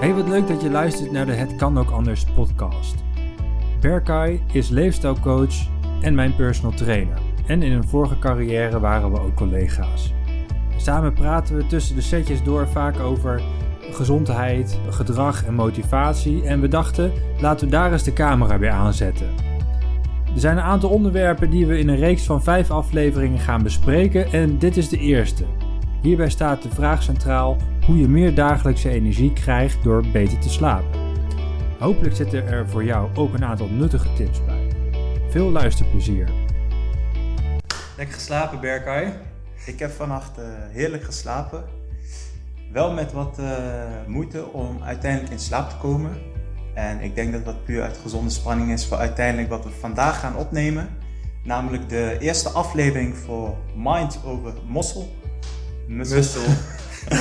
Hey, wat leuk dat je luistert naar de Het Kan Ook Anders podcast. Berkay is leefstijlcoach en mijn personal trainer. En in een vorige carrière waren we ook collega's. Samen praten we tussen de setjes door vaak over gezondheid, gedrag en motivatie. En we dachten, laten we daar eens de camera weer aanzetten. Er zijn een aantal onderwerpen die we in een reeks van vijf afleveringen gaan bespreken en dit is de eerste. Hierbij staat de vraag centraal hoe je meer dagelijkse energie krijgt door beter te slapen. Hopelijk zitten er voor jou ook een aantal nuttige tips bij. Veel luisterplezier. Lekker geslapen, Berkay? Ik heb vannacht uh, heerlijk geslapen. Wel met wat uh, moeite om uiteindelijk in slaap te komen. En ik denk dat dat puur uit gezonde spanning is voor uiteindelijk wat we vandaag gaan opnemen. Namelijk de eerste aflevering voor Mind over Muscle. Muscle.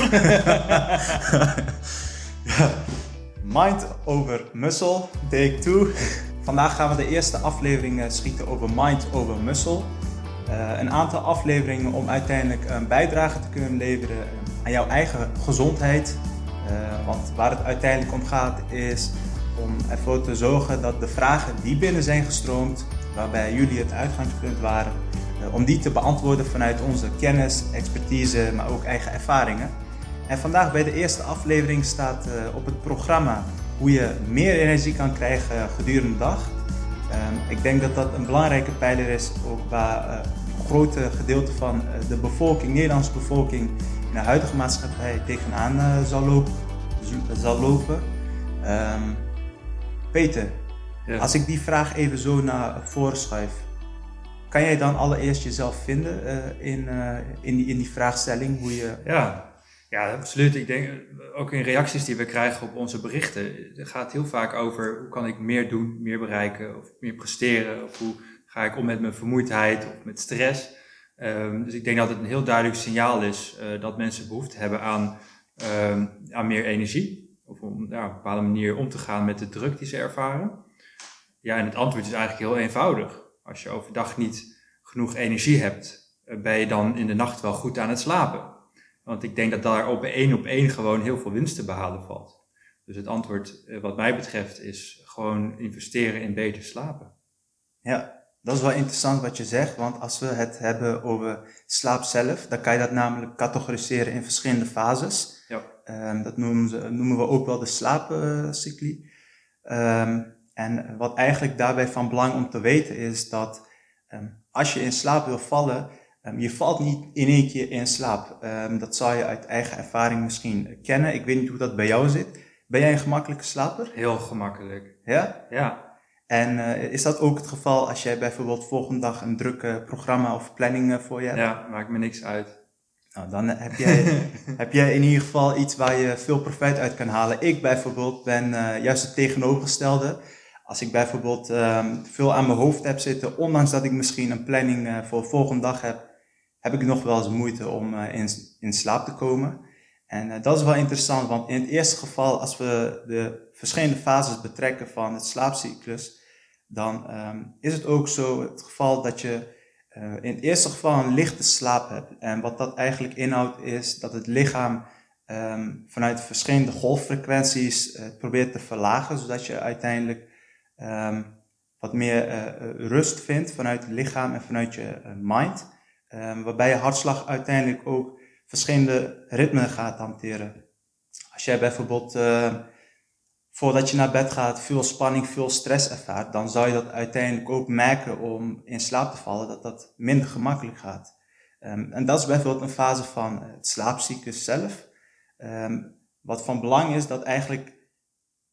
Mind over Muscle, take 2. Vandaag gaan we de eerste aflevering schieten over Mind over Muscle. Uh, een aantal afleveringen om uiteindelijk een bijdrage te kunnen leveren aan jouw eigen gezondheid. Want waar het uiteindelijk om gaat is om ervoor te zorgen dat de vragen die binnen zijn gestroomd, waarbij jullie het uitgangspunt waren, om die te beantwoorden vanuit onze kennis, expertise, maar ook eigen ervaringen. En vandaag bij de eerste aflevering staat op het programma hoe je meer energie kan krijgen gedurende de dag. Um, ik denk dat dat een belangrijke pijler is, ook waar uh, een grote gedeelte van de bevolking, Nederlandse bevolking, in de huidige maatschappij tegenaan zal, lopen, zal lopen. Um, Peter, ja. als ik die vraag even zo naar voren schuif, kan jij dan allereerst jezelf vinden in, in, die, in die vraagstelling? Hoe je... Ja, ja, absoluut. Ik denk ook in reacties die we krijgen op onze berichten, het gaat heel vaak over hoe kan ik meer doen, meer bereiken of meer presteren of hoe ga ik om met mijn vermoeidheid of met stress. Um, dus ik denk dat het een heel duidelijk signaal is dat mensen behoefte hebben aan, um, aan meer energie of om ja, op een bepaalde manier om te gaan met de druk die ze ervaren. Ja, en het antwoord is eigenlijk heel eenvoudig. Als je overdag niet genoeg energie hebt, uh, ben je dan in de nacht wel goed aan het slapen. Want ik denk dat daar op één op één gewoon heel veel winst te behalen valt. Dus het antwoord wat mij betreft is gewoon investeren in beter slapen. Ja, dat is wel interessant wat je zegt, want als we het hebben over slaap zelf, dan kan je dat namelijk categoriseren in verschillende fases. Ja. Um, dat noemen, ze, noemen, we ook wel de slaapcycli. Um, en wat eigenlijk daarbij van belang om te weten is dat um, als je in slaap wil vallen, Um, je valt niet in één keer in slaap. Um, dat zal je uit eigen ervaring misschien kennen. Ik weet niet hoe dat bij jou zit. Ben jij een gemakkelijke slaper? Heel gemakkelijk. Ja? Ja. En uh, is dat ook het geval als jij bijvoorbeeld volgende dag een drukke programma of planning uh, voor je hebt? Ja, maakt me niks uit. Nou, dan heb jij, heb jij in ieder geval iets waar je veel profijt uit kan halen. Ik bijvoorbeeld ben juist het tegenovergestelde. Als ik bijvoorbeeld um, veel aan mijn hoofd heb zitten, ondanks dat ik misschien een planning voor de volgende dag heb, heb ik nog wel eens moeite om uh, in, in slaap te komen. En uh, dat is wel interessant, want in het eerste geval, als we de verschillende fases betrekken van het slaapcyclus, dan um, is het ook zo het geval dat je in het eerste geval een lichte slaap hebt. En wat dat eigenlijk inhoudt is dat het lichaam um, vanuit verschillende golffrequenties probeert te verlagen, zodat je uiteindelijk um, wat meer rust vindt vanuit het lichaam en vanuit je mind. Um, waarbij je hartslag uiteindelijk ook verschillende ritmen gaat hanteren. Als jij bijvoorbeeld uh, voordat je naar bed gaat veel spanning, veel stress ervaart, dan zou je dat uiteindelijk ook merken om in slaap te vallen, dat dat minder gemakkelijk gaat. Um, en dat is bijvoorbeeld een fase van het slaapcyclus zelf. Um, wat van belang is dat eigenlijk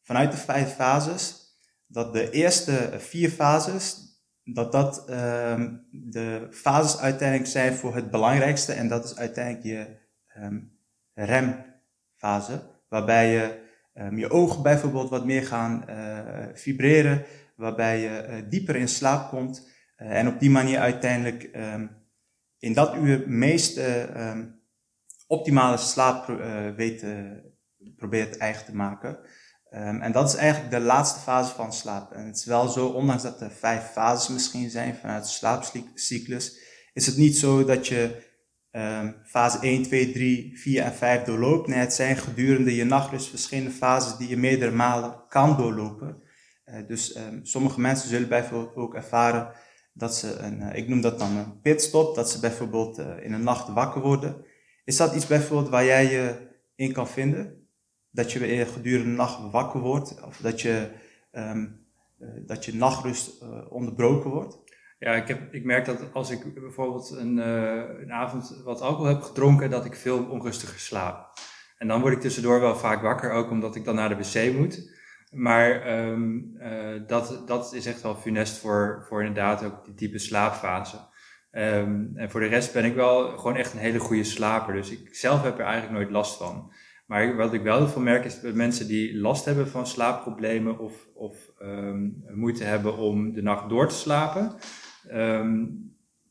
vanuit de vijf fases, dat de eerste vier fases, dat dat um, de fases uiteindelijk zijn voor het belangrijkste. En dat is uiteindelijk je um, remfase. Waarbij je um, je ogen bijvoorbeeld wat meer gaan uh, vibreren. Waarbij je uh, dieper in slaap komt. Uh, en op die manier uiteindelijk in dat uur meest optimale slaap weet, probeert eigen te maken. Um, en dat is eigenlijk de laatste fase van slaap. En het is wel zo, ondanks dat er vijf fases misschien zijn vanuit de slaapcyclus, is het niet zo dat je ehm, fase 1, 2, 3, 4 en 5 doorloopt. Nee, het zijn gedurende je nachtrust verschillende fases die je meerdere malen kan doorlopen. Uh, dus um, sommige mensen zullen bijvoorbeeld ook ervaren dat ze een, uh, ik noem dat dan een pitstop, dat ze bijvoorbeeld uh, in de nacht wakker worden. Is dat iets bijvoorbeeld waar jij je in kan vinden? Dat je gedurende de nacht wakker wordt of dat je, um, dat je nachtrust onderbroken wordt? Ja, ik, heb, ik merk dat als ik bijvoorbeeld een, een avond wat alcohol heb gedronken, dat ik veel onrustiger slaap. En dan word ik tussendoor wel vaak wakker, ook omdat ik dan naar de wc moet. Maar uh, dat, dat is echt wel funest voor, voor inderdaad ook die type slaapfase. Um, en voor de rest ben ik wel gewoon echt een hele goede slaper. Dus ik zelf heb er eigenlijk nooit last van. Maar wat ik wel heel veel merk is dat mensen die last hebben van slaapproblemen of, of um, moeite hebben om de nacht door te slapen,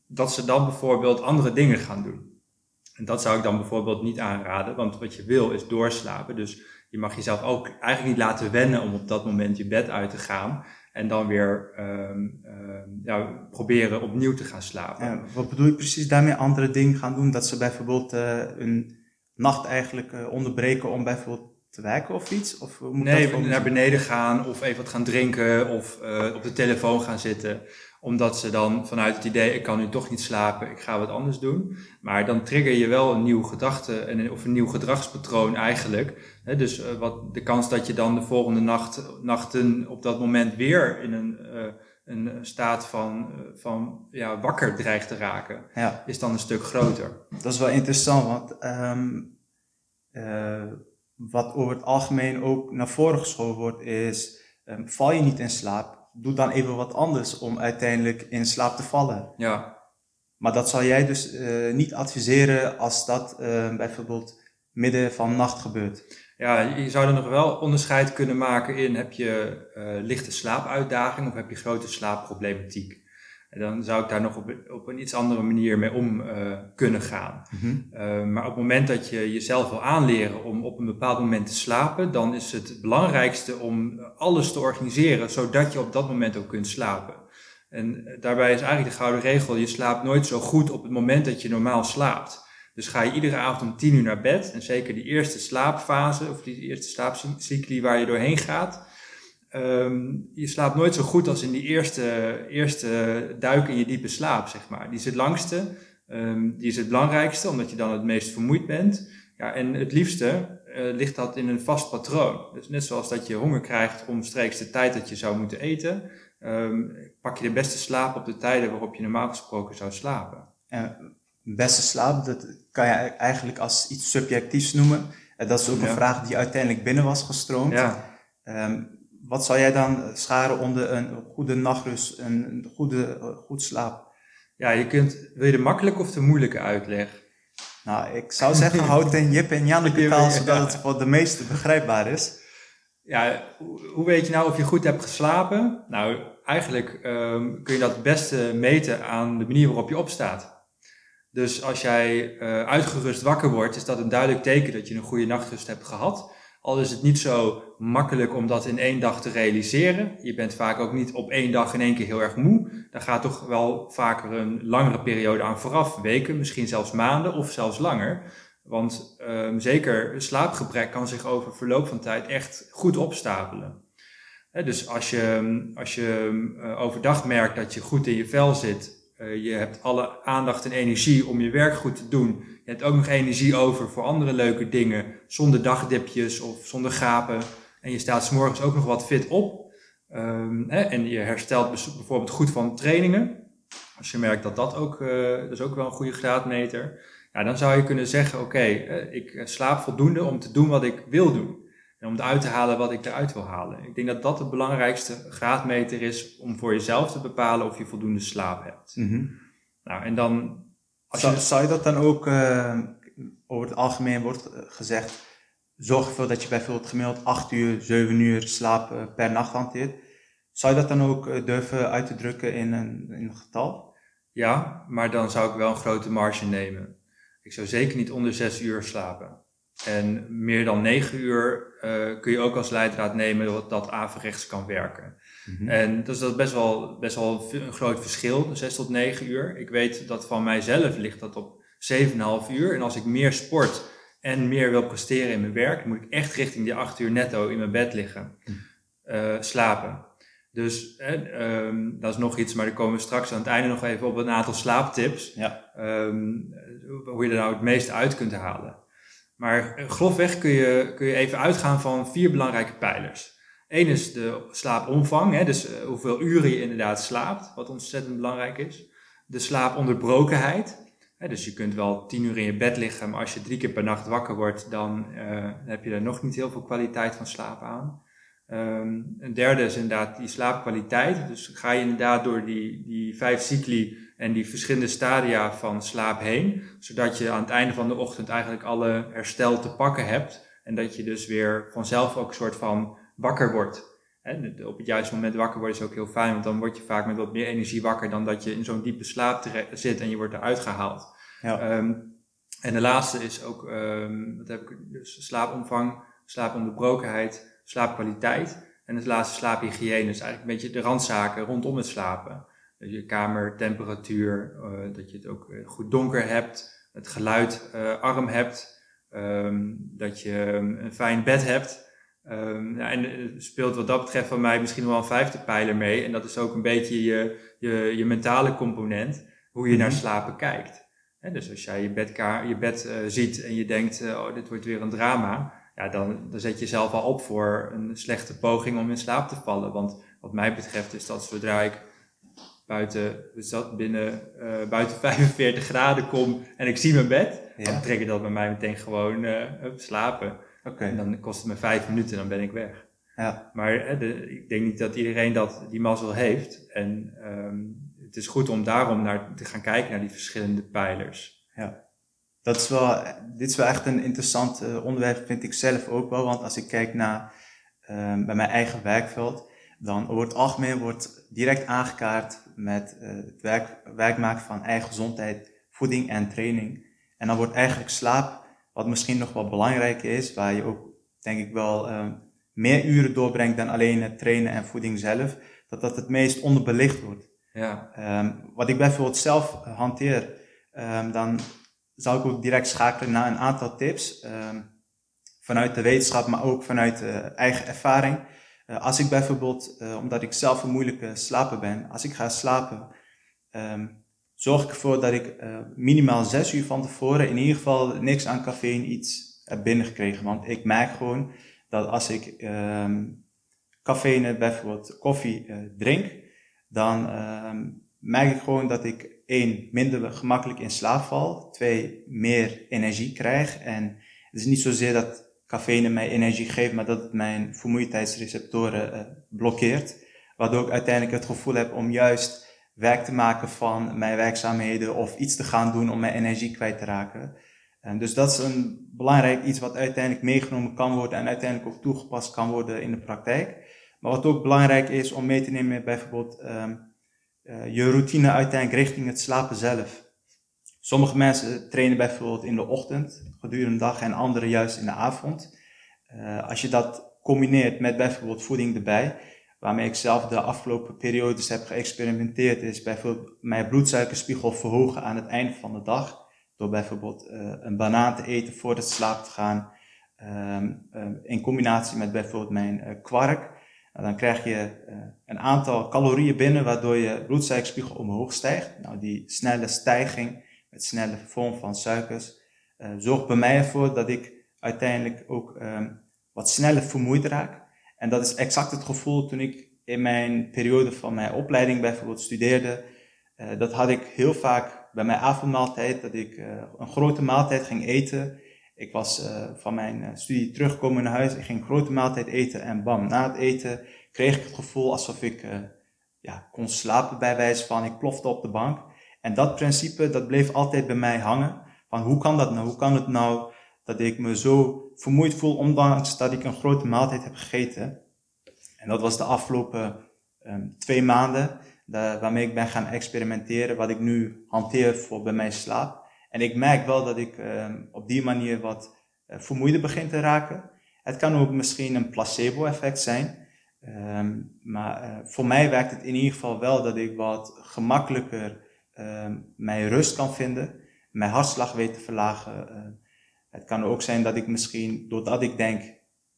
dat ze dan bijvoorbeeld andere dingen gaan doen. En dat zou ik dan bijvoorbeeld niet aanraden, want wat je wil is doorslapen. Dus je mag jezelf ook eigenlijk niet laten wennen om op dat moment je bed uit te gaan. En dan weer ja, proberen opnieuw te gaan slapen. Wat bedoel je precies daarmee? Andere dingen gaan doen? Dat ze bijvoorbeeld uh, een nacht eigenlijk uh, onderbreken om bijvoorbeeld te werken of iets? Of moet nee, naar beneden gaan of even wat gaan drinken of uh, op de telefoon gaan zitten omdat ze dan vanuit het idee, ik kan nu toch niet slapen, ik ga wat anders doen. Maar dan trigger je wel een nieuwe gedachte of een nieuw gedragspatroon eigenlijk. dus uh, wat, de kans dat je dan de volgende nacht, nachten op dat moment weer in een, een staat van, uh, van ja, wakker dreigt te raken, ja. is dan een stuk groter. Dat is wel interessant, want um, wat over het algemeen ook naar voren geschoven wordt is, um, val je niet in slaap, doe dan even wat anders om uiteindelijk in slaap te vallen. Ja. Maar dat zou jij dus uh, niet adviseren als dat uh, bijvoorbeeld midden van nacht gebeurt. Ja, je zou er nog wel onderscheid kunnen maken in heb je uh, lichte slaapuitdaging of heb je grote slaapproblematiek. En dan zou ik daar nog op, op een iets andere manier mee om uh, kunnen gaan. Mm-hmm. uh, maar op het moment dat je jezelf wil aanleren om op een bepaald moment te slapen, dan is het belangrijkste om alles te organiseren zodat je op dat moment ook kunt slapen. En daarbij is eigenlijk de gouden regel, je slaapt nooit zo goed op het moment dat je normaal slaapt. Dus ga je iedere avond om tien uur naar bed, en zeker die eerste slaapfase, of die eerste slaapcycli waar je doorheen gaat, Um, je slaapt nooit zo goed als in die eerste, eerste duik in je diepe slaap, zeg maar. Die is het langste, um, die is het belangrijkste, omdat je dan het meest vermoeid bent. Ja, en het liefste uh, ligt dat in een vast patroon. Dus net zoals dat je honger krijgt omstreeks de tijd dat je zou moeten eten, um, pak je de beste slaap op de tijden waarop je normaal gesproken zou slapen. Beste slaap, dat kan je eigenlijk als iets subjectiefs noemen. En dat is ook een vraag die uiteindelijk binnen was gestroomd. Ja wat zou jij dan scharen onder een goede nachtrust, een goede, goed slaap? Ja, je kunt, wil je de makkelijke of de moeilijke uitleg? Nou, ik zou zeggen, houd in Jip en Janneke taal, zodat het voor de meesten begrijpbaar is. Ja, hoe weet je nou of je goed hebt geslapen? Nou, eigenlijk um, kun je dat het beste meten aan de manier waarop je opstaat. Dus als jij uh, uitgerust wakker wordt, is dat een duidelijk teken dat je een goede nachtrust hebt gehad. Al is het niet zo makkelijk om dat in één dag te realiseren. Je bent vaak ook niet op één dag in één keer heel erg moe. Daar gaat toch wel vaker een langere periode aan vooraf. Weken, misschien zelfs maanden of zelfs langer. Want um, zeker slaapgebrek kan zich over verloop van tijd echt goed opstapelen. dus als je, als je uh, overdag merkt dat je goed in je vel zit, uh, je hebt alle aandacht en energie om je werk goed te doen, je hebt ook nog energie over voor andere leuke dingen, zonder dagdipjes of zonder gapen. En je staat s morgens ook nog wat fit op. Um, hè, en je herstelt bijvoorbeeld goed van trainingen. Als je merkt dat dat ook, uh, dat is ook wel een goede graadmeter. Ja, dan zou je kunnen zeggen, oké, uh, ik slaap voldoende om te doen wat ik wil doen. En om eruit te halen wat ik eruit wil halen. Ik denk dat dat de belangrijkste graadmeter is om voor jezelf te bepalen of je voldoende slaap hebt. Mm -hmm. Nou, en dan zou, zou, je dat dan ook, uh, over het algemeen wordt eh, gezegd, zorg ervoor dat je bijvoorbeeld gemiddeld 8 uur, 7 uur slaap uh, per nacht hanteert. Zou je dat dan ook durven uit te drukken in een, in een getal? Ja, maar dan zou ik wel een grote marge nemen. Ik zou zeker niet onder 6 uur slapen. En meer dan 9 uur uh, kun je ook als leidraad nemen dat dat averechts kan werken. Mm -hmm. En dus dat is best wel, best wel een groot verschil, 6 tot 9 uur. Ik weet dat van mijzelf ligt dat op 7,5 uur. En als ik meer sport en meer wil presteren in mijn werk, moet ik echt richting die 8 uur netto in mijn bed liggen, uh, slapen. Dus um, dat is nog iets, maar daar komen we straks aan het einde nog even op een aantal slaaptips. Ja. Um, hoe je er nou het meest uit kunt halen. Maar eh, grofweg kun je, kun je even uitgaan van vier belangrijke pijlers. Eén is de slaapomvang, hè, dus uh, hoeveel uren je inderdaad slaapt, wat ontzettend belangrijk is. De slaaponderbrokenheid, hè, dus je kunt wel tien uur in je bed liggen, maar als je drie keer per nacht wakker wordt, dan uh, heb je er nog niet heel veel kwaliteit van slaap aan. Um, een derde is inderdaad die slaapkwaliteit. Dus ga je inderdaad door die, die vijf cycli en die verschillende stadia van slaap heen, zodat je aan het einde van de ochtend eigenlijk alle herstel te pakken hebt en dat je dus weer vanzelf ook een soort van wakker wordt. He, op het juiste moment wakker worden is ook heel fijn, want dan word je vaak met wat meer energie wakker dan dat je in zo'n diepe slaap zit en je wordt eruit gehaald. Ja. Um, en de laatste is ook, um, wat heb ik, dus slaapomvang, slaaponderbrokenheid, slaapkwaliteit. En het laatste slaaphygiëne is eigenlijk een beetje de randzaken rondom het slapen. Je kamertemperatuur, uh, dat je het ook eh, goed donker hebt, het geluid uh, arm hebt, um, dat je een fijn bed hebt. Um, ja, en speelt wat dat betreft van mij misschien wel een vijfde pijler mee. En dat is ook een beetje je, je, je mentale component, hoe je naar mhm. slapen kijkt. dus als jij je, bedka je bed uh, ziet en je denkt, uh, oh, dit wordt weer een drama, ja, dan, dan zet je jezelf al op voor een slechte poging om in slaap te vallen. Want wat mij betreft is dat zodra ik buiten, dat binnen, uh, buiten 45 graden kom en ik zie mijn bed, ja. dan trek ik dat bij mij meteen gewoon uh, slapen. Okay. En dan kost het me vijf minuten en dan ben ik weg. Ja. Maar de, ik denk niet dat iedereen dat, die mazzel heeft. En um, het is goed om daarom naar, te gaan kijken naar die verschillende pijlers. Ja. Dat is wel, dit is wel echt een interessant uh, onderwerp, vind ik zelf ook wel. Want als ik kijk naar um, bij mijn eigen werkveld, dan het algemeen wordt direct aangekaart met uh, het werk, werk maken van eigen gezondheid, voeding en training. En dan wordt eigenlijk slaap wat misschien nog wel belangrijker is, waar je ook denk ik wel uh, meer uren doorbrengt dan alleen het trainen en voeding zelf, dat dat het meest onderbelicht wordt. Ja. Um, wat ik bijvoorbeeld zelf hanteer, um, dan zou ik ook direct schakelen naar een aantal tips. Um, vanuit de wetenschap, maar ook vanuit uh, eigen ervaring. Uh, als ik bijvoorbeeld, uh, omdat ik zelf een moeilijke slaper ben, als ik ga slapen, zorg ik ervoor dat ik uh, minimaal zes uur van tevoren in ieder geval niks aan cafeïne iets heb binnengekregen. Want ik merk gewoon dat als ik um, cafeïne, bijvoorbeeld koffie, drink, dan um, merk ik gewoon dat ik één, minder gemakkelijk in slaap val. Twee, meer energie krijg. En het is niet zozeer dat cafeïne mij energie geeft, maar dat het mijn vermoeidheidsreceptoren uh, blokkeert. Waardoor ik uiteindelijk het gevoel heb om juist werk te maken van mijn werkzaamheden of iets te gaan doen om mijn energie kwijt te raken. En dus dat is een belangrijk iets wat uiteindelijk meegenomen kan worden en uiteindelijk ook toegepast kan worden in de praktijk. Maar wat ook belangrijk is om mee te nemen, bijvoorbeeld um, je routine uiteindelijk richting het slapen zelf. Sommige mensen trainen bijvoorbeeld in de ochtend gedurende de dag en anderen juist in de avond. Uh, als je dat combineert met bijvoorbeeld voeding erbij, waarmee ik zelf de afgelopen periodes heb geëxperimenteerd, is bijvoorbeeld mijn bloedsuikerspiegel verhogen aan het einde van de dag. Door bijvoorbeeld uh, een banaan te eten voor het slaap te gaan. Um, um, in combinatie met bijvoorbeeld mijn kwark. Nou, dan krijg je een aantal calorieën binnen, waardoor je bloedsuikerspiegel omhoog stijgt. Nou, die snelle stijging met snelle vorm van suikers zorgt bij mij ervoor dat ik uiteindelijk ook um, wat sneller vermoeid raak. En dat is exact het gevoel toen ik in mijn periode van mijn opleiding bijvoorbeeld studeerde. Uh, dat had ik heel vaak bij mijn avondmaaltijd, dat ik uh, een grote maaltijd ging eten. Ik was uh, van mijn studie teruggekomen naar huis, ik ging een grote maaltijd eten en bam, na het eten kreeg ik het gevoel alsof ik ja, kon slapen bij wijze van, ik plofte op de bank. En dat principe, dat bleef altijd bij mij hangen. Van hoe kan dat nou? Hoe kan het nou dat ik me zo vermoeid voel, ondanks dat ik een grote maaltijd heb gegeten. En dat was de afgelopen um, twee maanden, de, waarmee ik ben gaan experimenteren, wat ik nu hanteer voor bij mijn slaap. En ik merk wel dat ik um, op die manier wat uh, vermoeider begin te raken. Het kan ook misschien een placebo-effect zijn. Um, maar uh, voor mij werkt het in ieder geval wel dat ik wat gemakkelijker mijn rust kan vinden mijn hartslag weet te verlagen. Uh, het kan ook zijn dat ik misschien, doordat ik denk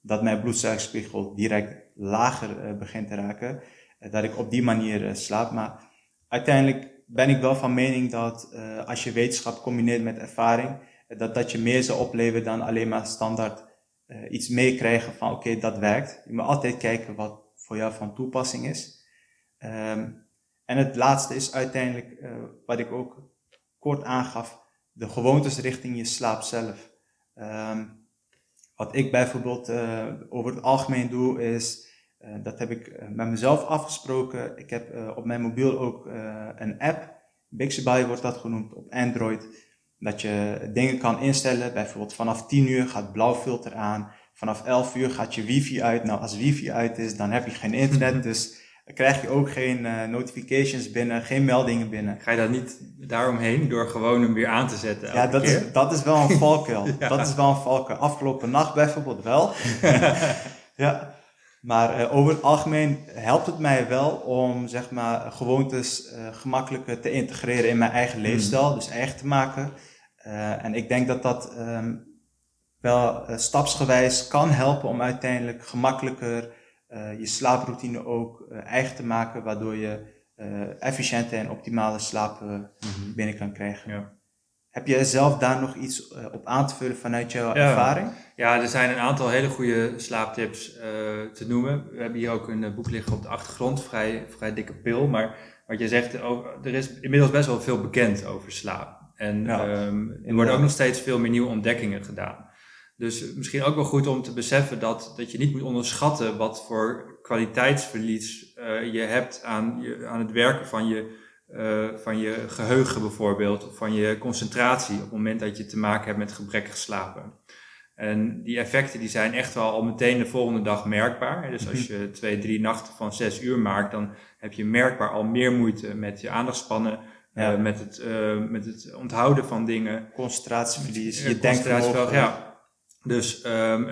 dat mijn bloedsuikerspiegel direct lager uh, begint te raken, dat ik op die manier slaap. Maar uiteindelijk ben ik wel van mening dat als je wetenschap combineert met ervaring, dat dat je meer zou opleveren dan alleen maar standaard iets meekrijgen van oké, dat werkt. Je moet altijd kijken wat voor jou van toepassing is. Um, en het laatste is uiteindelijk, uh, wat ik ook kort aangaf, de gewoontes richting je slaap zelf. Um, wat ik bijvoorbeeld uh, over het algemeen doe, is, uh, dat heb ik met mezelf afgesproken. Ik heb op mijn mobiel ook een app, Bixby wordt dat genoemd, op Android. Dat je dingen kan instellen, bijvoorbeeld vanaf 10 uur gaat blauw filter aan, vanaf 11 uur gaat je wifi uit. Nou, als wifi uit is, dan heb je geen internet, dus dan krijg je ook geen uh, notifications binnen, geen meldingen binnen. Ga je dat niet daaromheen door gewoon hem weer aan te zetten? Ja, dat keer? is, dat is wel een valkuil. ja. Dat is wel een valkuil. Afgelopen nacht bijvoorbeeld wel. ja. Maar uh, over het algemeen helpt het mij wel om zeg maar, gewoontes uh, gemakkelijker te integreren in mijn eigen hmm. leefstijl, dus eigen te maken. en ik denk dat dat um, wel stapsgewijs kan helpen om uiteindelijk gemakkelijker je slaaproutine ook uh, eigen te maken, waardoor je uh, efficiënte en optimale slaap mm -hmm. binnen kan krijgen. Ja. Heb je zelf daar nog iets op aan te vullen vanuit jouw ja. ervaring? Ja, er zijn een aantal hele goede slaaptips te noemen. We hebben hier ook een boek liggen op de achtergrond, vrij, vrij dikke pil. Maar wat je zegt, er is inmiddels best wel veel bekend over slaap. En ja, um, er worden ook nog steeds veel meer nieuwe ontdekkingen gedaan. Dus misschien ook wel goed om te beseffen dat, dat je niet moet onderschatten wat voor kwaliteitsverlies uh, je hebt aan, je, aan het werken van je, uh, van je geheugen bijvoorbeeld, of van je concentratie op het moment dat je te maken hebt met gebrekkig slapen. En die effecten die zijn echt wel al meteen de volgende dag merkbaar. Dus als je twee, drie nachten van zes uur maakt, dan heb je merkbaar al meer moeite met je aandachtspannen, ja. uh, met, het, met het onthouden van dingen. Concentratieverlies, je denkt ja. Dus um,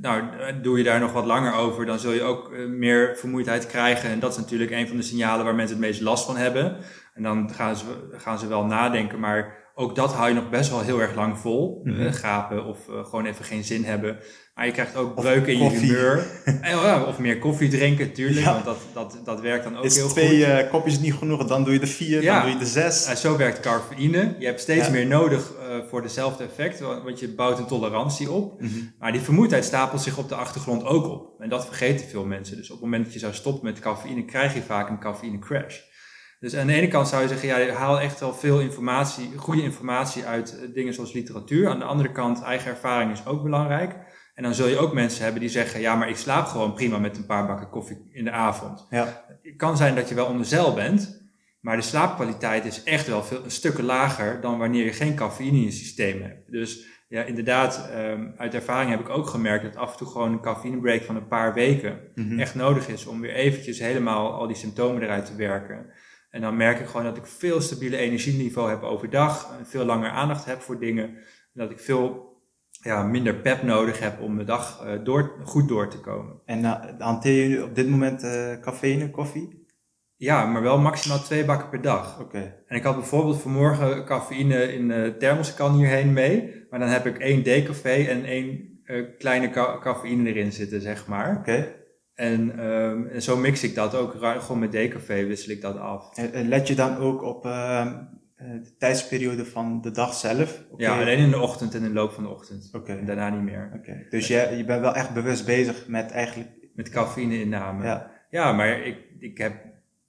nou, doe je daar nog wat langer over, dan zul je ook uh, meer vermoeidheid krijgen. En dat is natuurlijk een van de signalen waar mensen het meest last van hebben. En dan gaan ze, gaan ze wel nadenken, maar ook dat hou je nog best wel heel erg lang vol. Mm -hmm. gapen of uh, gewoon even geen zin hebben. Maar je krijgt ook breuken in je humeur. Of meer koffie drinken, natuurlijk. Ja. Want dat, dat, dat werkt dan ook is heel twee, goed. twee uh, kopjes niet genoeg, dan doe je de vier, ja. dan doe je de zes. Zo werkt cafeïne. Je hebt steeds meer nodig voor dezelfde effect. Want je bouwt een tolerantie op. Mm -hmm. Maar die vermoeidheid stapelt zich op de achtergrond ook op. En dat vergeten veel mensen. Dus op het moment dat je zou stoppen met cafeïne, krijg je vaak een cafeïne crash. Dus aan de ene kant zou je zeggen, ja, je haal echt wel veel informatie, goede informatie uit dingen zoals literatuur. Aan de andere kant, eigen ervaring is ook belangrijk. En dan zul je ook mensen hebben die zeggen, ja, maar ik slaap gewoon prima met een paar bakken koffie in de avond. Ja. Het kan zijn dat je wel onder zeil bent, maar de slaapkwaliteit is echt wel veel, een stuk lager dan wanneer je geen cafeïne in je systeem hebt. Dus ja, inderdaad, um, uit ervaring heb ik ook gemerkt dat af en toe gewoon een cafeïnebreak van een paar weken mm -hmm. echt nodig is om weer eventjes helemaal al die symptomen eruit te werken. En dan merk ik gewoon dat ik veel stabiele energieniveau heb overdag. Veel langer aandacht heb voor dingen. En dat ik veel ja, minder pep nodig heb om de dag uh, door, goed door te komen. En uh, hanteer je op dit moment uh, cafeïne, koffie? Ja, maar wel maximaal twee bakken per dag. Oké. Okay. En ik had bijvoorbeeld vanmorgen cafeïne in de thermoskan hierheen mee. Maar dan heb ik één decafé en één kleine ca cafeïne erin zitten, zeg maar. Oké. Okay. En, um, en zo mix ik dat ook. Gewoon met decafé wissel ik dat af. En let je dan ook op uh, de tijdsperiode van de dag zelf? Okay. Ja, alleen in de ochtend en in de loop van de ochtend. Oké. Okay. En daarna niet meer. Oké. Okay. Dus je, je bent wel echt bewust bezig met eigenlijk... Met cafeïne inname. Ja. Ja, maar ik, ik heb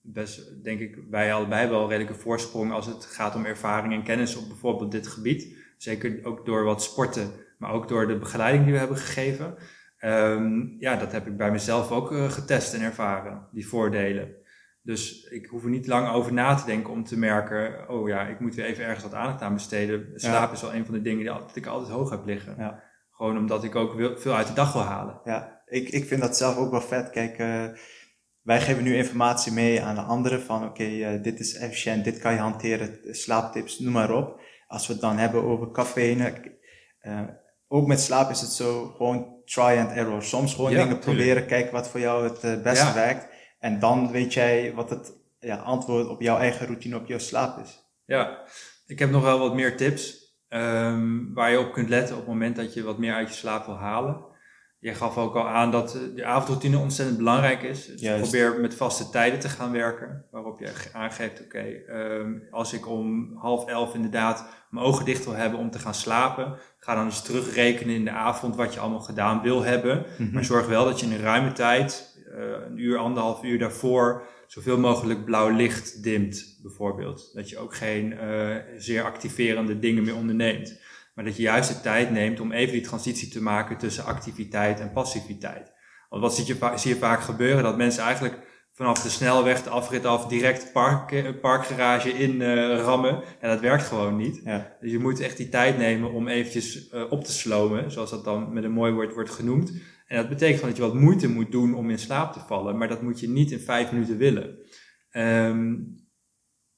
best, denk ik, wij allebei wel redelijke voorsprong als het gaat om ervaring en kennis op bijvoorbeeld dit gebied. Zeker ook door wat sporten, maar ook door de begeleiding die we hebben gegeven. Um, ja, dat heb ik bij mezelf ook uh, getest en ervaren, die voordelen. Dus ik hoef er niet lang over na te denken om te merken, oh ja, ik moet weer even ergens wat aandacht aan besteden. Slaap ja. is wel een van de dingen die altijd, ik altijd hoog heb liggen. Ja. Gewoon omdat ik ook veel uit de dag wil halen. Ja, ik, ik vind dat zelf ook wel vet. Kijk, uh, wij geven nu informatie mee aan de anderen van oké, okay, uh, dit is efficiënt, dit kan je hanteren, slaaptips, noem maar op. Als we het dan hebben over cafeïne, ook met slaap is het zo, gewoon try and error. Soms gewoon ja, dingen proberen, kijken wat voor jou het uh, beste ja. werkt. En dan weet jij wat het ja, antwoord op jouw eigen routine, op jouw slaap is. Ja, ik heb nog wel wat meer tips. ehm, waar je op kunt letten op het moment dat je wat meer uit je slaap wil halen. Je gaf ook al aan dat eh, de avondroutine ontzettend belangrijk is. Dus Juist. probeer met vaste tijden te gaan werken. Waarop je aangeeft, oké, ehm, als ik om half elf inderdaad mijn ogen dicht wil hebben om te gaan slapen. Ga dan eens terugrekenen in de avond wat je allemaal gedaan wil hebben. Mhm. Maar zorg wel dat je in een ruime tijd, eh, een uur, anderhalf uur daarvoor, zoveel mogelijk blauw licht dimt, bijvoorbeeld. Dat je ook geen eh, zeer activerende dingen meer onderneemt. Maar dat je juist de tijd neemt om even die transitie te maken tussen activiteit en passiviteit. Want wat zie je, zie je vaak gebeuren? Dat mensen eigenlijk vanaf de snelweg, de afrit af, direct park, parkgarage in eh, rammen. En dat werkt gewoon niet. Ja. Dus je moet echt die tijd nemen om eventjes eh, op te slomen, zoals dat dan met een mooi woord wordt genoemd. En dat betekent gewoon dat je wat moeite moet doen om in slaap te vallen, maar dat moet je niet in vijf minuten willen. Ehm,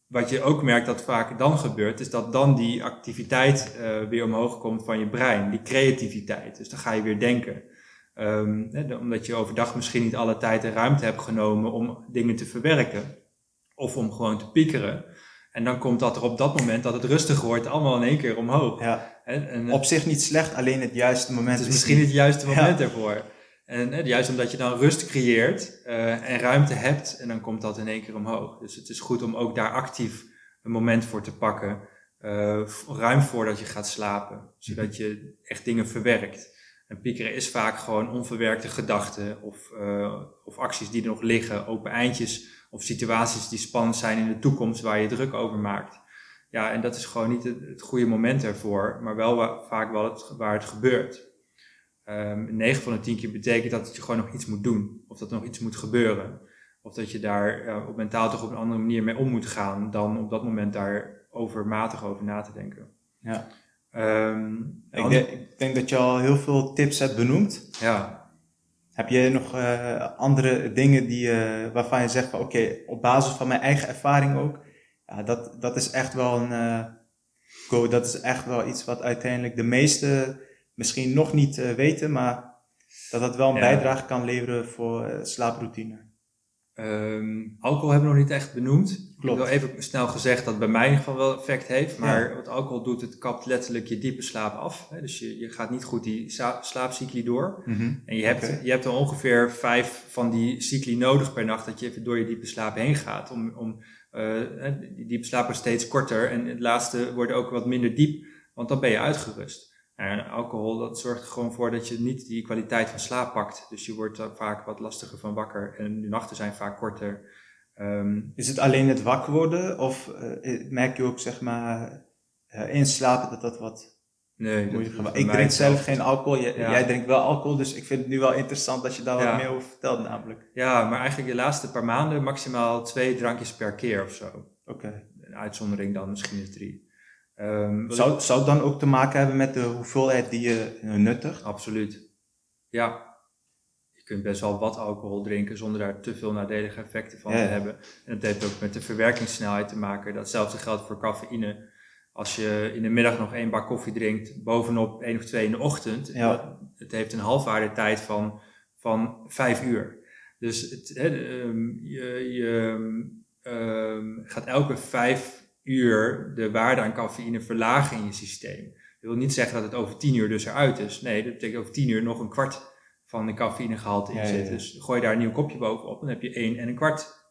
wat je ook merkt dat vaak dan gebeurt, is dat dan die activiteit eh, weer omhoog komt van je brein, die creativiteit. Dus dan ga je weer denken. Ehm, hè, omdat je overdag misschien niet alle tijd en ruimte hebt genomen om dingen te verwerken. Of om gewoon te piekeren. En dan komt dat er op dat moment dat het rustig wordt allemaal in één keer omhoog. ja. En, Op zich niet slecht, alleen het juiste moment het is misschien niet het juiste Ja. moment ervoor. En hè, juist omdat je dan rust creëert eh, en ruimte hebt, en dan komt dat in één keer omhoog. Dus het is goed om ook daar actief een moment voor te pakken, eh, v- ruim voordat je gaat slapen, zodat je echt dingen verwerkt. En piekeren is vaak gewoon onverwerkte gedachten of, eh, of acties die er nog liggen, open eindjes of situaties die spannend zijn in de toekomst waar je druk over maakt. Ja, en dat is gewoon niet het, goede moment ervoor, maar wel vaak wel het, waar het gebeurt. Ehm 9 van de 10 keer betekent dat je gewoon nog iets moet doen. Of dat er nog iets moet gebeuren. Of dat je daar ja, op mentaal toch op een andere manier mee om moet gaan dan op dat moment daar overmatig over na te denken. Ja. Ehm, Ik, denk, ik denk dat je al heel veel tips hebt benoemd. ja, Heb je nog eh, andere dingen die, eh, waarvan je zegt van oké, op basis van mijn eigen ervaring ook, ja, dat, dat is echt wel een eh, go, dat is echt wel iets wat uiteindelijk de meesten misschien nog niet weten, maar dat dat wel een Ja. bijdrage kan leveren voor slaaproutine. Ehm, alcohol hebben we nog niet echt benoemd. Klopt. Ik wil even snel gezegd dat bij mij in ieder geval wel effect heeft. Maar wat alcohol doet, het kapt letterlijk je diepe slaap af. Hè? Dus je, je gaat niet goed die slaapcycli door. En je hebt, je hebt er ongeveer vijf van die cycli nodig per nacht dat je even door je diepe slaap heen gaat. Om, om, eh, die diepe slaap wordt steeds korter en het laatste wordt ook wat minder diep, want dan ben je uitgerust. En alcohol, dat zorgt er gewoon voor dat je niet die kwaliteit van slaap pakt. Dus je wordt vaak wat lastiger van wakker en de nachten zijn vaak korter. Ehm, Is het alleen het wakker worden of eh, merk je ook zeg maar eh, in slapen dat dat wat nee, dat Ik drink zelf geen alcohol, Jij- Ja. jij drinkt wel alcohol, dus ik vind het nu wel interessant dat je daar Ja. wat meer over vertelt namelijk. Ja, maar eigenlijk de laatste paar maanden maximaal twee drankjes per keer of zo. Oké. Een uitzondering dan misschien is drie. Ehm, Zou, zou het dan ook te maken hebben met de hoeveelheid die je eh, nuttigt? Absoluut. Ja. Je kunt best wel wat alcohol drinken zonder daar te veel nadelige effecten van Ja, te hebben. En dat heeft ook met de verwerkingssnelheid te maken. Datzelfde geldt voor cafeïne. Als je in de middag nog één bak koffie drinkt, bovenop één of twee in de ochtend, Ja. het heeft een halfwaardetijd van, van vijf uur. Dus het, ehm, je, je ehm, gaat elke vijf uur de waarde aan cafeïne verlagen in je systeem. Dat wil niet zeggen dat het over tien uur dus eruit is. Nee, dat betekent over tien uur nog een kwart van de cafeïnegehalte in Ja, zit. ja. Dus gooi daar een nieuw kopje bovenop, dan heb je één en een kwart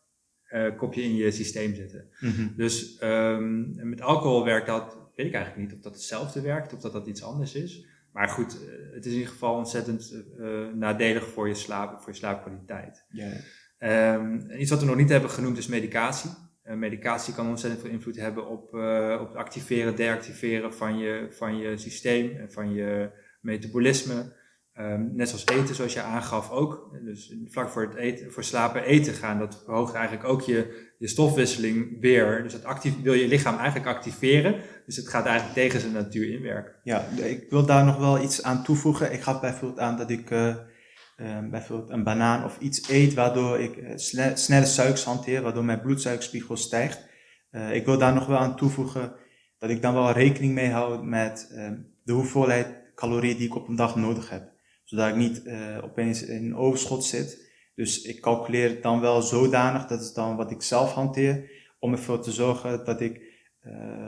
eh, kopje in je systeem zitten. Dus ehm, met alcohol werkt dat, weet ik eigenlijk niet of dat hetzelfde werkt of dat dat iets anders is. Maar goed, eh, het is in ieder geval ontzettend eh, nadelig voor je slaap, voor je slaapkwaliteit. Ja. Ehm, iets wat we nog niet hebben genoemd is medicatie. Eh, medicatie kan ontzettend veel invloed hebben op, eh, op het activeren, deactiveren van je, van je systeem en van je metabolisme. Ehm, net zoals eten, zoals je aangaf ook. Dus vlak voor het eten, voor slapen eten gaan, dat verhoogt eigenlijk ook je, je stofwisseling weer. Dus dat actief, wil je lichaam eigenlijk activeren. Dus het gaat eigenlijk tegen zijn natuur inwerken. Ja, ik wil daar nog wel iets aan toevoegen. Ik gaf bijvoorbeeld aan dat ik eh, eh, bijvoorbeeld een banaan of iets eet waardoor ik eh, sne- snelle suikers hanteer, waardoor mijn bloedsuikerspiegel stijgt. Eh, ik wil daar nog wel aan toevoegen dat ik dan wel rekening mee hou met eh, de hoeveelheid calorieën die ik op een dag nodig heb. Zodat ik niet opeens in een overschot zit. Dus ik calculeer het dan wel zodanig, dat is dan wat ik zelf hanteer, om ervoor te zorgen dat ik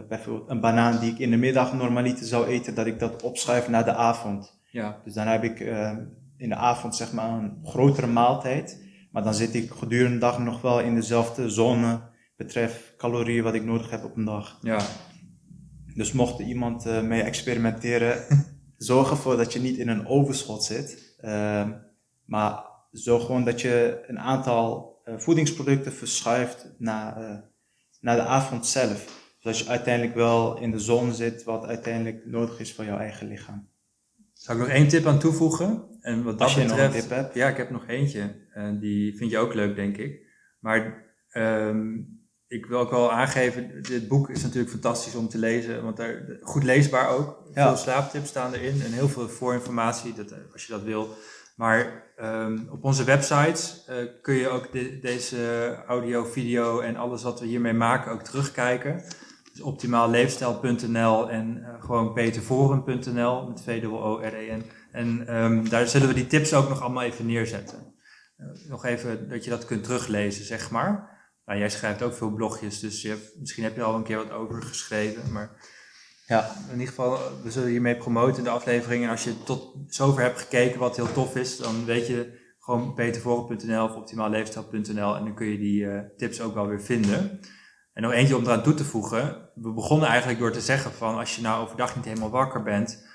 bijvoorbeeld een banaan die ik in de middag normaliter zou eten, dat ik dat opschuif naar de avond. Ja. Dus dan heb ik in de avond zeg maar een grotere maaltijd. Maar dan zit ik gedurende de dag nog wel in dezelfde zone betreft calorieën wat ik nodig heb op een dag. Ja. Dus mocht er iemand uh, mee experimenteren, zorg ervoor dat je niet in een overschot zit. Uh, maar zorg gewoon dat je een aantal uh, voedingsproducten verschuift naar, uh, naar de avond zelf. Zodat je uiteindelijk wel in de zon zit wat uiteindelijk nodig is voor jouw eigen lichaam. Zou ik nog één tip aan toevoegen? En wat dat betreft, hebt. Ja, ik heb nog eentje. En die vind je ook leuk, denk ik. Maar um, ik wil ook wel aangeven, dit boek is natuurlijk fantastisch om te lezen. Want daar, goed leesbaar ook. Ja. Veel slaaptips staan erin en heel veel voorinformatie, dat, als je dat wil. Maar um, op onze websites uh, kun je ook de, deze audio, video en alles wat we hiermee maken ook terugkijken. Dus optimaalleefstijl.nl en uh, gewoon petervoren.nl met v o r e n En um, daar zullen we die tips ook nog allemaal even neerzetten. Uh, nog even dat je dat kunt teruglezen, zeg maar. Nou, jij schrijft ook veel blogjes, dus je hebt, misschien heb je al een keer wat over geschreven. Maar Ja, in ieder geval, we zullen hiermee promoten in de aflevering. En als je tot zover hebt gekeken, wat heel tof is, dan weet je gewoon petervoren.nl of optimaalleefstijl.nl en dan kun je die uh, tips ook wel weer vinden. En nog eentje om eraan toe te voegen. We begonnen eigenlijk door te zeggen van als je nou overdag niet helemaal wakker bent,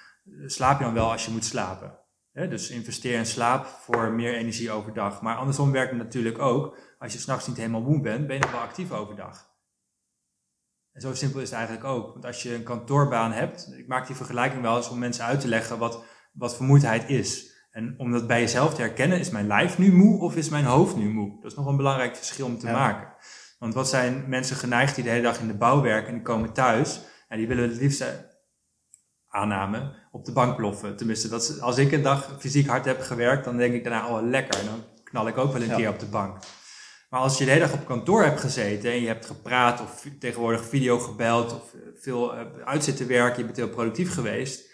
slaap je dan wel als je moet slapen. He, dus investeer in slaap voor meer energie overdag. Maar andersom werkt het natuurlijk ook. Als je s'nachts niet helemaal moe bent, ben je nog wel actief overdag. En zo simpel is het eigenlijk ook. Want als je een kantoorbaan hebt, ik maak die vergelijking wel eens om mensen uit te leggen wat, wat vermoeidheid is. En om dat bij jezelf te herkennen, is mijn lijf nu moe of is mijn hoofd nu moe? Dat is nog een belangrijk verschil om te Ja. maken. Want wat zijn mensen geneigd die de hele dag in de bouw werken en die komen thuis en die willen het liefst eh, aanname op de bank ploffen. Tenminste, dat is, als ik een dag fysiek hard heb gewerkt, dan denk ik daarna, oh lekker, dan knal ik ook wel een Ja. keer op de bank. Maar als je de hele dag op kantoor hebt gezeten en je hebt gepraat of tegenwoordig video gebeld of eh, veel eh, uit zitten werken, je bent heel productief geweest,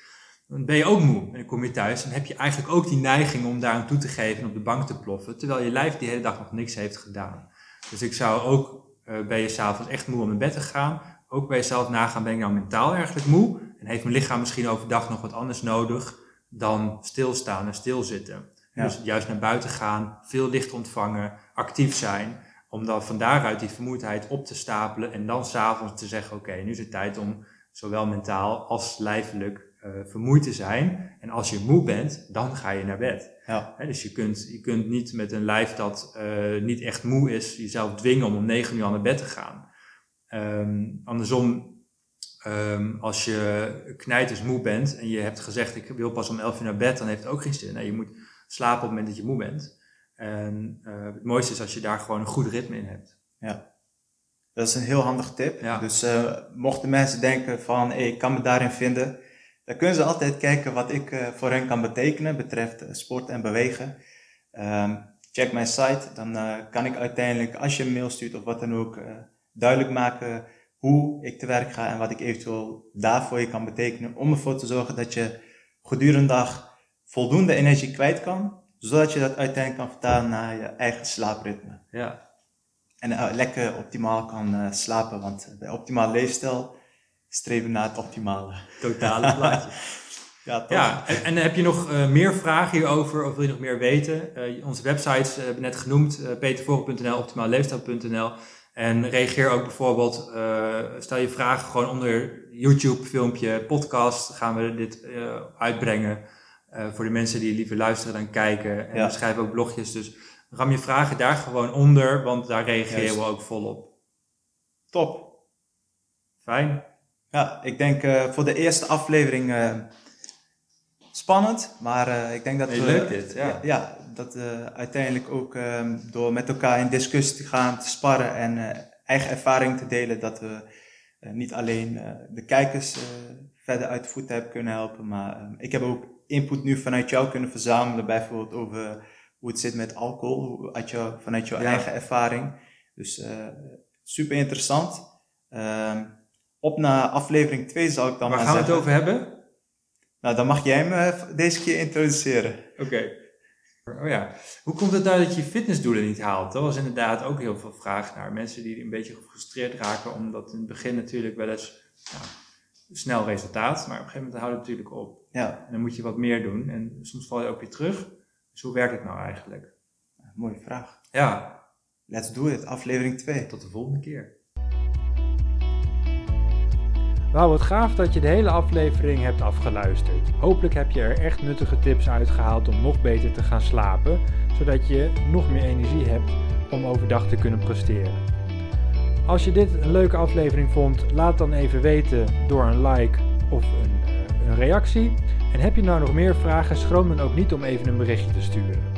dan ben je ook moe. En dan kom je thuis en heb je eigenlijk ook die neiging om daar aan toe te geven en op de bank te ploffen, terwijl je lijf die hele dag nog niks heeft gedaan. Dus ik zou ook, uh, ben je s'avonds echt moe om naar bed te gaan, ook bij jezelf nagaan, ben ik nou mentaal eigenlijk moe? En heeft mijn lichaam misschien overdag nog wat anders nodig dan stilstaan en stilzitten? Ja. Dus juist naar buiten gaan, veel licht ontvangen, actief zijn, om dan van daaruit die vermoeidheid op te stapelen en dan s'avonds te zeggen, oké, nu is het tijd om zowel mentaal als lijfelijk uh, vermoeid te zijn. En als je moe bent, dan ga je naar bed. ja, dus je kunt, je kunt niet met een lijf dat uh, niet echt moe is, jezelf dwingen om om negen uur al naar bed te gaan. Um, andersom, um, als je knijters moe bent en je hebt gezegd ik wil pas om elf uur naar bed, dan heeft het ook geen zin. Nee, je moet slapen op het moment dat je moe bent. En uh, het mooiste is als je daar gewoon een goed ritme in hebt. ja. Dat is een heel handig tip. Ja. Dus mochten mensen denken van, hey, ik kan me daarin vinden, dan kunnen ze altijd kijken wat ik uh, voor hen kan betekenen betreft uh, sport en bewegen. Um, check mijn site, dan uh, kan ik uiteindelijk, als je een mail stuurt of wat dan ook, duidelijk maken hoe ik te werk ga en wat ik eventueel daarvoor je kan betekenen. Om ervoor te zorgen dat je gedurende de dag voldoende energie kwijt kan, zodat je dat uiteindelijk kan vertalen naar je eigen slaapritme. Ja. En lekker optimaal kan slapen, want bij optimaal leefstijl streven naar het optimale. Totale plaatje. ja, toch? Ja, en, en, heb je nog uh, meer vragen hierover of wil je nog meer weten? Uh, onze websites uh, hebben net genoemd, uh, petervoren.nl, optimaalleefstijl.nl. En reageer ook bijvoorbeeld, stel je vragen gewoon onder YouTube filmpje, podcast, gaan we dit uitbrengen. voor de mensen die liever luisteren dan kijken. En Ja. we schrijven ook blogjes, dus ram je vragen daar gewoon onder, want daar reageren Juist. we ook volop. Top. Fijn. Ja, ik denk uh, voor de eerste aflevering uh, spannend, maar uh, ik denk dat Nee, we leuk dit, ja. ja, ja, dat uiteindelijk ook um, door met elkaar in discussie te gaan, te sparren en eigen ervaring te delen, dat we niet alleen de kijkers verder uit de voeten hebben kunnen helpen, maar um, ik heb ook input nu vanuit jou kunnen verzamelen, bijvoorbeeld over hoe het zit met alcohol, uit jou, vanuit jouw Ja. eigen ervaring. Dus super interessant. Um, op naar aflevering 2 zal ik dan Waar maar gaan we het over hebben? Nou, dan mag jij me deze keer introduceren. Oké. Oh ja, hoe komt het nou dat je fitnessdoelen niet haalt? Dat was inderdaad ook heel veel vraag naar mensen die een beetje gefrustreerd raken, omdat in het begin natuurlijk wel eens nou, snel resultaat, maar op een gegeven moment houdt het natuurlijk op. Ja, En dan moet je wat meer doen en soms val je ook weer terug. Dus hoe werkt het nou eigenlijk? mooie vraag. Ja, Let's do it, aflevering 2. tot de volgende keer. Wauw, wat gaaf dat je de hele aflevering hebt afgeluisterd. Hopelijk heb je er echt nuttige tips uitgehaald om nog beter te gaan slapen, zodat je nog meer energie hebt om overdag te kunnen presteren. Als je dit een leuke aflevering vond, laat dan even weten door een like of een, eh, een reactie. En heb je nou nog meer vragen, schroom dan ook niet om even een berichtje te sturen.